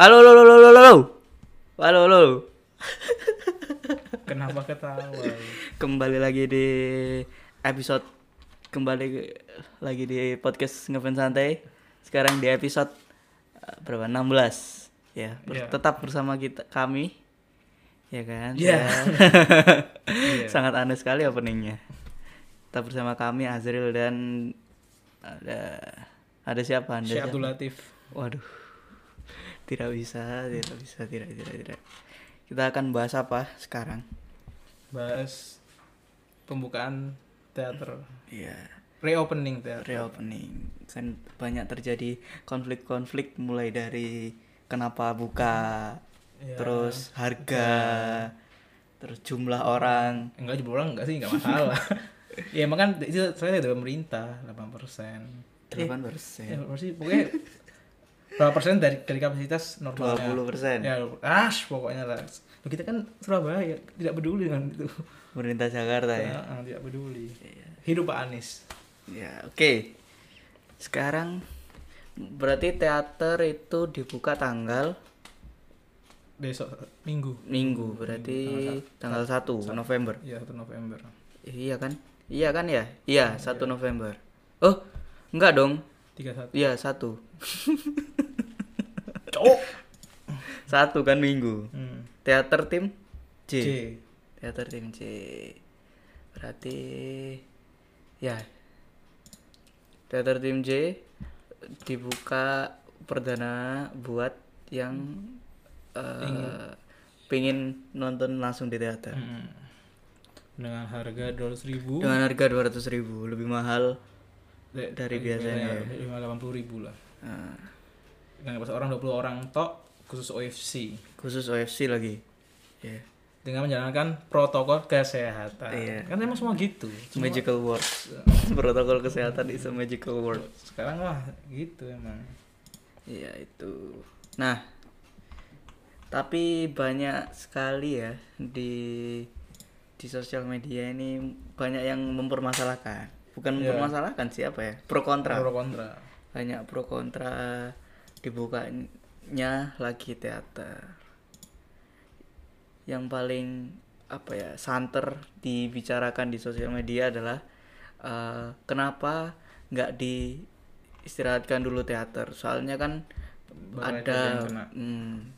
Halo, halo, halo, halo, halo. Halo, halo. Kenapa ketawa? Kembali lagi di episode kembali ke- lagi di podcast ngefans santai. Sekarang di episode eh, berapa? 16. Ya, ber- Iya. tetap bersama kita kami. Ya kan? Iya. Ya. Sangat aneh sekali openingnya. Tetap bersama kami Azril dan ada ada siapa Anda? Syekh? Abdul Latif. Waduh. Tidak bisa, tidak bisa, tidak, tidak, tidak. Kita akan bahas apa sekarang? Bahas pembukaan teater. Iya, Reopening teater. reopening. Kan banyak terjadi konflik-konflik mulai dari kenapa buka, Ya. terus harga, terus jumlah orang. Enggak jebol orang enggak sih, enggak masalah. ya emang kan itu soalnya dari pemerintah 8%. 8 Eh, persen. ya, pokoknya berapa persen dari dari kapasitas normalnya? 20%. Ya, ah, pokoknya lah. Kita kan Surabaya tidak peduli dengan itu. Pemerintah Jakarta ya. Tidak peduli. Hidup Pak Anies. Ya, oke. Sekarang berarti teater itu dibuka tanggal Besok Minggu. Minggu, berarti tanggal 1 November. Ya, 1 November. Iya kan? Iya kan ya? Iya, 1 November. Oh, enggak dong. 31. Iya, 1. Cok. 1 kan Minggu. Hmm. Teater tim J. C. Teater tim J. Berarti ya. Teater tim J dibuka perdana buat yang eh pingin nonton langsung di teater. Hmm. Dengan harga 200 ribu Dengan harga 200.000 ribu lebih mahal dari biasanya ya. Lima delapan puluh ribu lah. Nah, Dengan pas orang 20 orang tok khusus OFC khusus OFC lagi. Ya. dengan menjalankan protokol kesehatan. Iya. Kan emang semua gitu. Semua- Magical words. Protokol kesehatan is a magical word. Sekarang mah gitu emang. Iya itu. Nah, tapi banyak sekali ya di di sosial media ini banyak yang mempermasalahkan. Bukan Iya. mempermasalahkan siapa ya? Pro kontra. Pro kontra. Banyak pro kontra dibukanya lagi teater. Yang paling apa ya santer dibicarakan di sosial media adalah eh, kenapa nggak diistirahatkan dulu teater soalnya kan Baru ada hmm,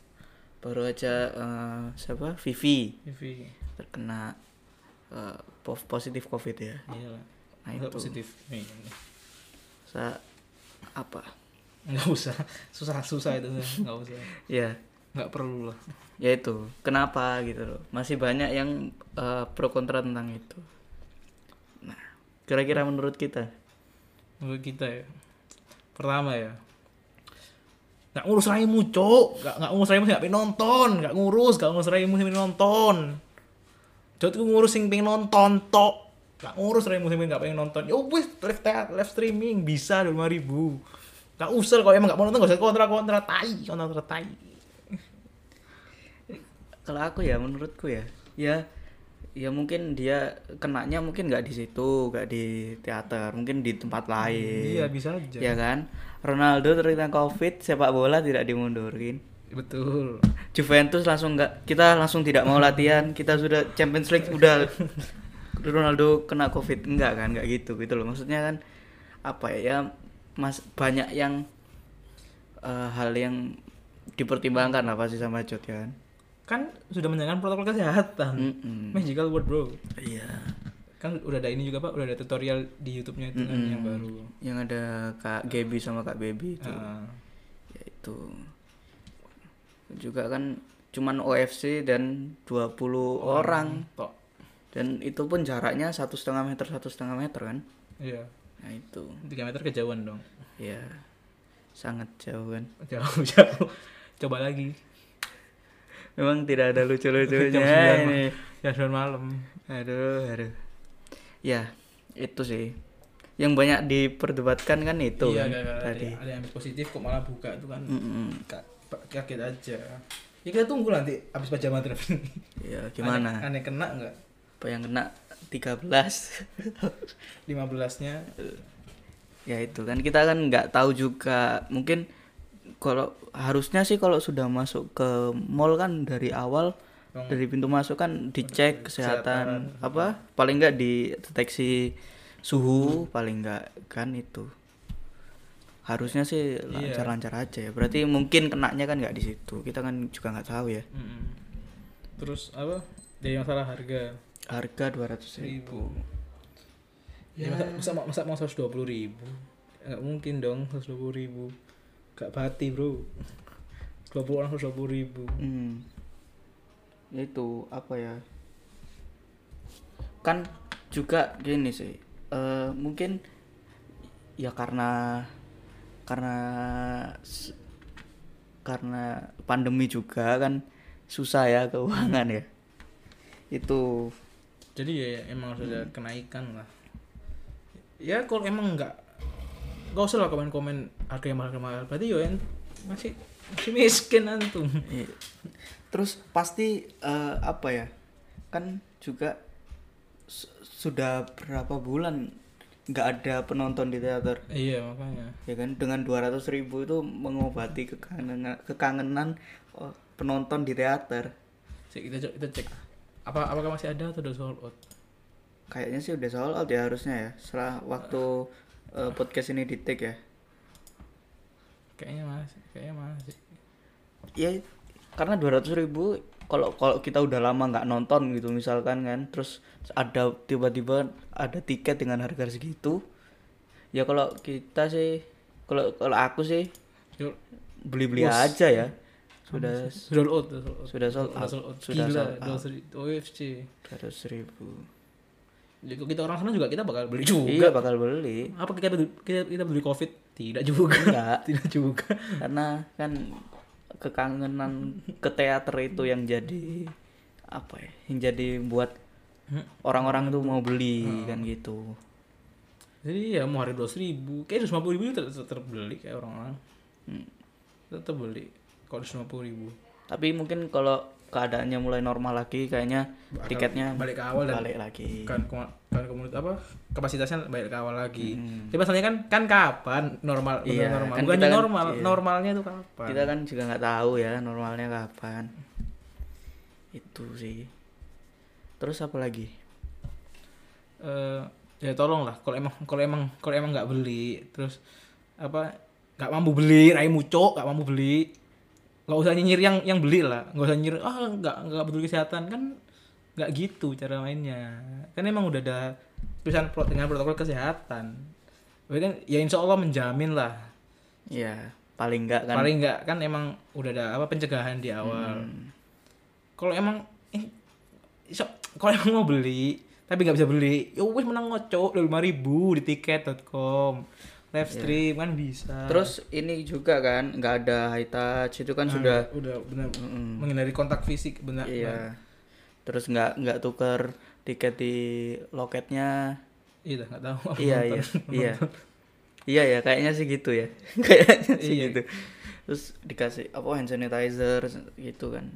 baru aja eh, siapa Vivi Vivi. terkena po- positif covid ya Iya lah. Nah, itu. positif. Sa apa Nggak usah. Susah-susah itu. Nggak usah. ya Nggak perlu lah. ya itu kenapa gitu loh masih banyak yang eh, pro kontra tentang itu nah kira-kira menurut kita Menurut kita ya. Pertama ya. Nggak ngurus raimu, cok. Nggak, nggak ngurus raimu, nggak pengen nonton. Nggak ngurus, nggak ngurus raimu, pengen nonton. Cok tuh ngurus sing pengen nonton, tok. Nggak ngurus raimu, sing nggak pengen nonton. Ya wis, live, live streaming bisa lima ribu. Nggak usah kalau emang nggak mau nonton, nggak usah kontra-kontra tai, kontra tai. kalau aku ya menurutku ya ya ya mungkin dia kenanya mungkin nggak di situ nggak di teater mungkin di tempat lain Iya, bisa aja. ya kan Ronaldo terkena covid sepak bola tidak dimundurin Betul. Juventus langsung nggak kita langsung tidak mau latihan kita sudah Champions League udah Ronaldo kena covid enggak kan nggak gitu gitu loh maksudnya kan apa ya, ya mas banyak yang eh, hal yang dipertimbangkan lah pasti sama Jot ya kan Kan sudah menjalankan protokol kesehatan. Mm-mm. Magical word, bro. iya Kan udah ada ini juga, Pak. Udah ada tutorial di YouTube-nya itu kan Mm-mm. yang baru. yang ada Kak Gaby sama Kak Baby itu Ah. ya itu juga kan cuman OFC dan 20 orang Tok. dan itu pun jaraknya satu setengah meter satu setengah meter kan Iya. Nah itu 3 meter kejauhan dong. ya sangat jauh kan Jauh, jauh. Coba lagi. memang tidak ada Jam lucu-lucunya 9 ini Ya, 9 malam. aduh aduh ya itu sih yang banyak diperdebatkan kan itu iya, kan, ada, tadi ada yang positif kok malah buka itu kan. Mm-mm. Ka- kaget aja. Ya kita tunggu nanti habis pajama drive ini. ya gimana Aneh, aneh kena nggak? Apa yang kena 13 15-nya ya itu kan kita kan nggak tahu juga. Mungkin kalau harusnya sih kalau sudah masuk ke mall kan dari awal Bang. dari pintu masuk kan dicek kesehatan, apa paling enggak dideteksi suhu paling enggak kan itu. Harusnya sih Iya. lancar-lancar aja ya. Berarti mungkin kenanya kan nggak di situ. Kita kan juga nggak tahu ya. Mm-mm. terus apa? Dari masalah harga harga dua ratus ribu ya, masa, masa, masa mau seratus dua puluh ribu nggak mungkin dong seratus dua puluh ribu gak bati bro dua puluh orang seratus dua puluh ribu Hmm. Itu apa ya? Kan juga gini sih. eh mungkin ya karena karena karena pandemi juga kan susah ya keuangan ya. Itu jadi ya, ya, emang harus ada kenaikan lah ya kalau emang nggak nggak usah lah komen komen harga yang mahal mahal berarti yo masih masih miskin antum Iya. Terus pasti eh, apa ya? Kan juga su- sudah berapa bulan nggak ada penonton di teater. iya makanya Ya kan dengan 200.000 ribu itu mengobati kekangenan kekangenan oh, penonton di teater. Cek, kita cek kita cek apa apakah masih ada atau udah sold out? Kayaknya sih udah sold out ya harusnya ya. Setelah waktu eh, podcast ini di take ya. kayaknya masih kayaknya masih. Ya karena 200.000 ribu kalau kalau kita udah lama nggak nonton gitu misalkan kan terus ada tiba-tiba ada tiket dengan harga segitu ya kalau kita sih kalau kalau aku sih beli-beli aja ya sudah sudah sold out sudah sold out sudah sold out sudah sudah gila sold out dua OFC 200.000 ribu jadi kalau kita orang sana juga kita bakal beli juga. Iya bakal beli. Apa kita kita kita beli covid? Tidak juga. Enggak. Tidak juga. Karena kan kekangenan ke teater itu yang jadi apa ya? Yang jadi buat Hmm. orang-orang tuh mau beli kan gitu. Jadi ya mau harga dua ribu kayak dua ribu itu tetap terbeli kayak orang-orang. Hmm. tetap beli kalau dua ribu Tapi mungkin kalau keadaannya mulai normal lagi kayaknya Bakal tiketnya balik ke awal dan balik lagi. kan kan komunitas apa kapasitasnya balik ke awal lagi Hmm. tapi masalahnya kan kan kapan normal Iya, normal kan bukan kita kan- normal iya. normalnya tuh kapan Kita kan juga nggak tahu ya normalnya kapan. Itu sih. Terus apa lagi? Eh, ya tolong lah kalau emang kalau emang kalau emang nggak beli terus apa nggak mampu beli rai mucok nggak mampu beli nggak usah nyinyir yang yang beli lah. Nggak usah nyinyir ah nggak nggak peduli kesehatan. Kan nggak gitu cara mainnya. Kan emang udah ada tulisan pro dengan protokol kesehatan. Tapi kan ya insya Allah menjamin lah. Ya, paling nggak kan. paling nggak kan emang udah ada apa pencegahan di awal. Hmm. kalau emang eh, so, kalau emang mau beli tapi nggak bisa beli ya wes menang ngocok lima ribu di tiket.com live stream kan bisa. Terus ini juga kan nggak ada high touch itu kan sudah udah benar. Mm-mm. menghindari kontak fisik benar iya. Terus nggak nggak tuker tiket di loketnya. iya nggak tahu. Apa iya iya iya. Iya ya kayaknya sih gitu ya. Kayaknya sih Iya. gitu. Terus dikasih apa hand sanitizer gitu kan.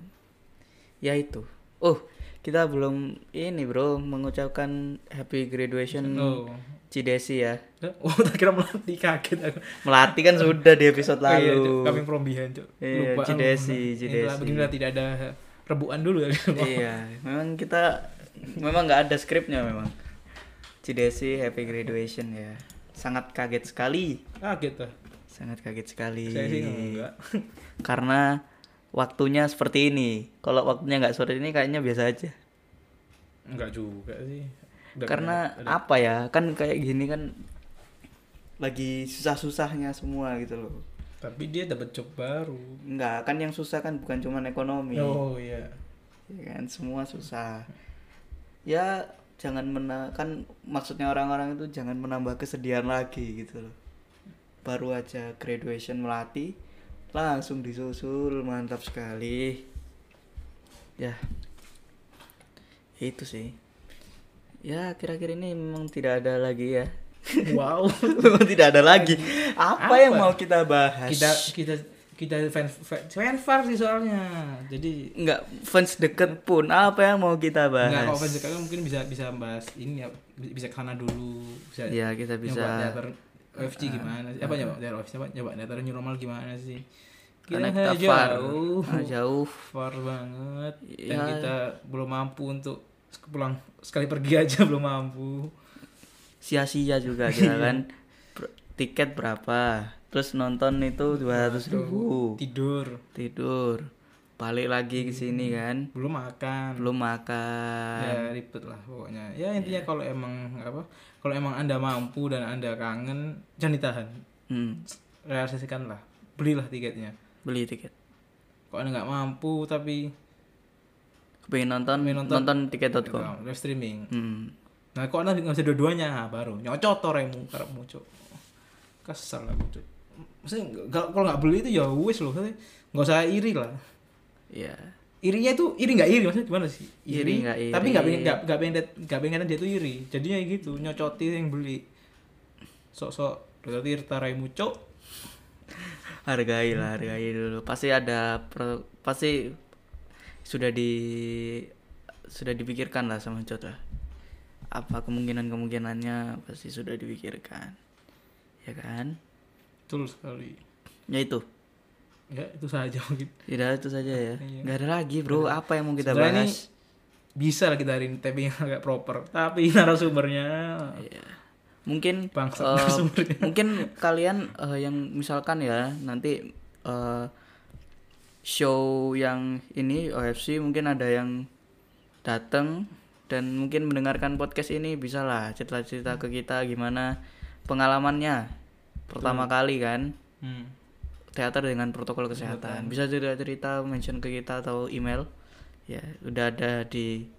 Ya itu. Oh kita belum ini bro mengucapkan happy graduation oh. Cidesi ya. Oh tak kira melatih kaget aku. Melati kan sudah di episode Oh, iya, lalu. Kami from behind Cuk. Iya, lupa Cidesi, Inilah, Cidesi. beginilah tidak ada rebuan dulu ya iya memang kita memang nggak ada skripnya memang. Cidesi happy graduation ya. Sangat kaget sekali. Kaget lah sangat kaget sekali. Saya sih enggak karena waktunya seperti ini. Kalau waktunya nggak seperti ini kayaknya biasa aja. Enggak juga sih. Udah karena kayak- apa ya? Kan kayak gini kan lagi susah-susahnya semua gitu loh. Tapi dia dapat job baru. Nggak kan yang susah kan bukan cuma ekonomi. Oh iya. Ya kan? Semua susah. Ya jangan mena kan maksudnya orang-orang itu jangan menambah kesedihan lagi gitu loh. Baru aja graduation melati langsung disusul mantap sekali. Ya. Itu sih. Ya kira-kira ini memang tidak ada lagi ya. Wow. Memang tidak ada lagi. Apa, Apa? yang mau kita bahas? Kita kita kita fans fans fans sih soalnya. Jadi nggak fans deket pun apa yang mau kita bahas? Nggak kalau fans sekarang mungkin bisa bisa bahas ini ya. Bisa ke sana dulu. Bisa ya kita bisa OFC gimana sih? Apa nyoba? Teater OFC apa nyoba teater new normal gimana sih? Karena Kita kita far. Jauh. Ah, jauh. Far banget. Dan Ya. kita belum mampu untuk pulang sekali pergi aja belum mampu. Sia-sia juga kita kan. Ber- tiket berapa? Terus nonton itu dua ratus ribu. Tidur. Tidur balik lagi ke sini kan? Belum makan. Belum makan. Ya ribet lah pokoknya. Ya intinya kalau emang apa kalau emang anda mampu dan anda kangen jangan ditahan. Hmm, realisasikan lah. Belilah tiketnya. Beli tiket. Kalau anda nggak mampu tapi pengen nonton Pengen nonton, nonton, tiket.com live streaming. Hmm. nah kok anda nggak bisa dua-duanya? Nah, baru. Nyocot toremu karepmu cok kesel aku cok maksudnya kalau nggak beli itu ya wis loh nggak usah iri lah ya irinya itu iri nggak iri maksudnya gimana sih? Iri nggak iri. tapi nggak pengen nggak pengen nggak pengen dia tuh iri. Jadinya gitu nyocoti yang beli. Sok sok berarti taraimu cok hargai lah hargai dulu. Pasti ada pro- pasti sudah di sudah dipikirkan lah sama Jod lah. Apa kemungkinan kemungkinannya pasti sudah dipikirkan. Ya kan? Betul sekali. Ya itu ya itu saja mungkin. Tidak itu saja ya. Iya. nggak ada lagi bro. Apa yang mau kita Sebenarnya ini bahas bisa lah kita hari ini tapping yang agak proper. Tapi narasumbernya. Iya. mungkin Bangsat eh, narasumbernya. mungkin kalian eh, yang misalkan ya nanti eh, show yang ini OFC mungkin ada yang datang dan mungkin mendengarkan podcast ini bisa lah cerita-cerita ke kita gimana pengalamannya. Pertama kali kan? Hmm. Teater dengan protokol kesehatan. Bisa cerita-cerita mention ke kita atau email. Ya udah ada di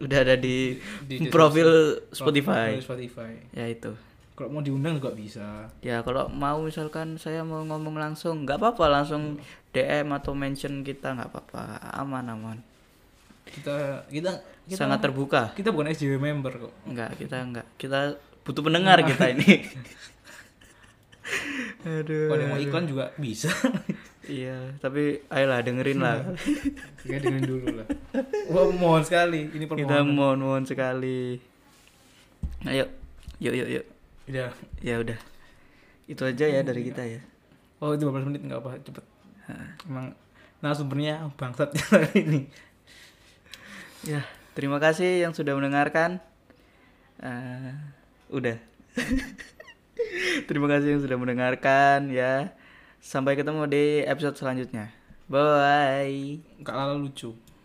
udah ada di, Di profil Spotify Profil Spotify. Ya itu. Kalau mau diundang juga bisa. Ya kalau mau misalkan saya mau ngomong langsung nggak apa-apa langsung DM atau mention kita nggak apa-apa. Aman aman. Kita kita kita sangat terbuka. Kita bukan SJW member kok. Nggak kita nggak. Kita butuh pendengar kita ini aduh. Kalau mau iklan juga bisa. Iya tapi ayolah dengerin lah. Kita dengerin dulu lah. Wah mohon sekali. Ini kita permohonan mohon mohon sekali. Ayo yuk. Yuk yuk udah ya udah. Itu aja ya dari kita ya. Oh itu 15 menit nggak apa cepet. Emang narasumbernya bangsat hari ini. Ya, terima kasih yang sudah mendengarkan. Eh, udah. terima kasih yang sudah mendengarkan ya. Sampai ketemu di episode selanjutnya. Bye. nggak lalu lucu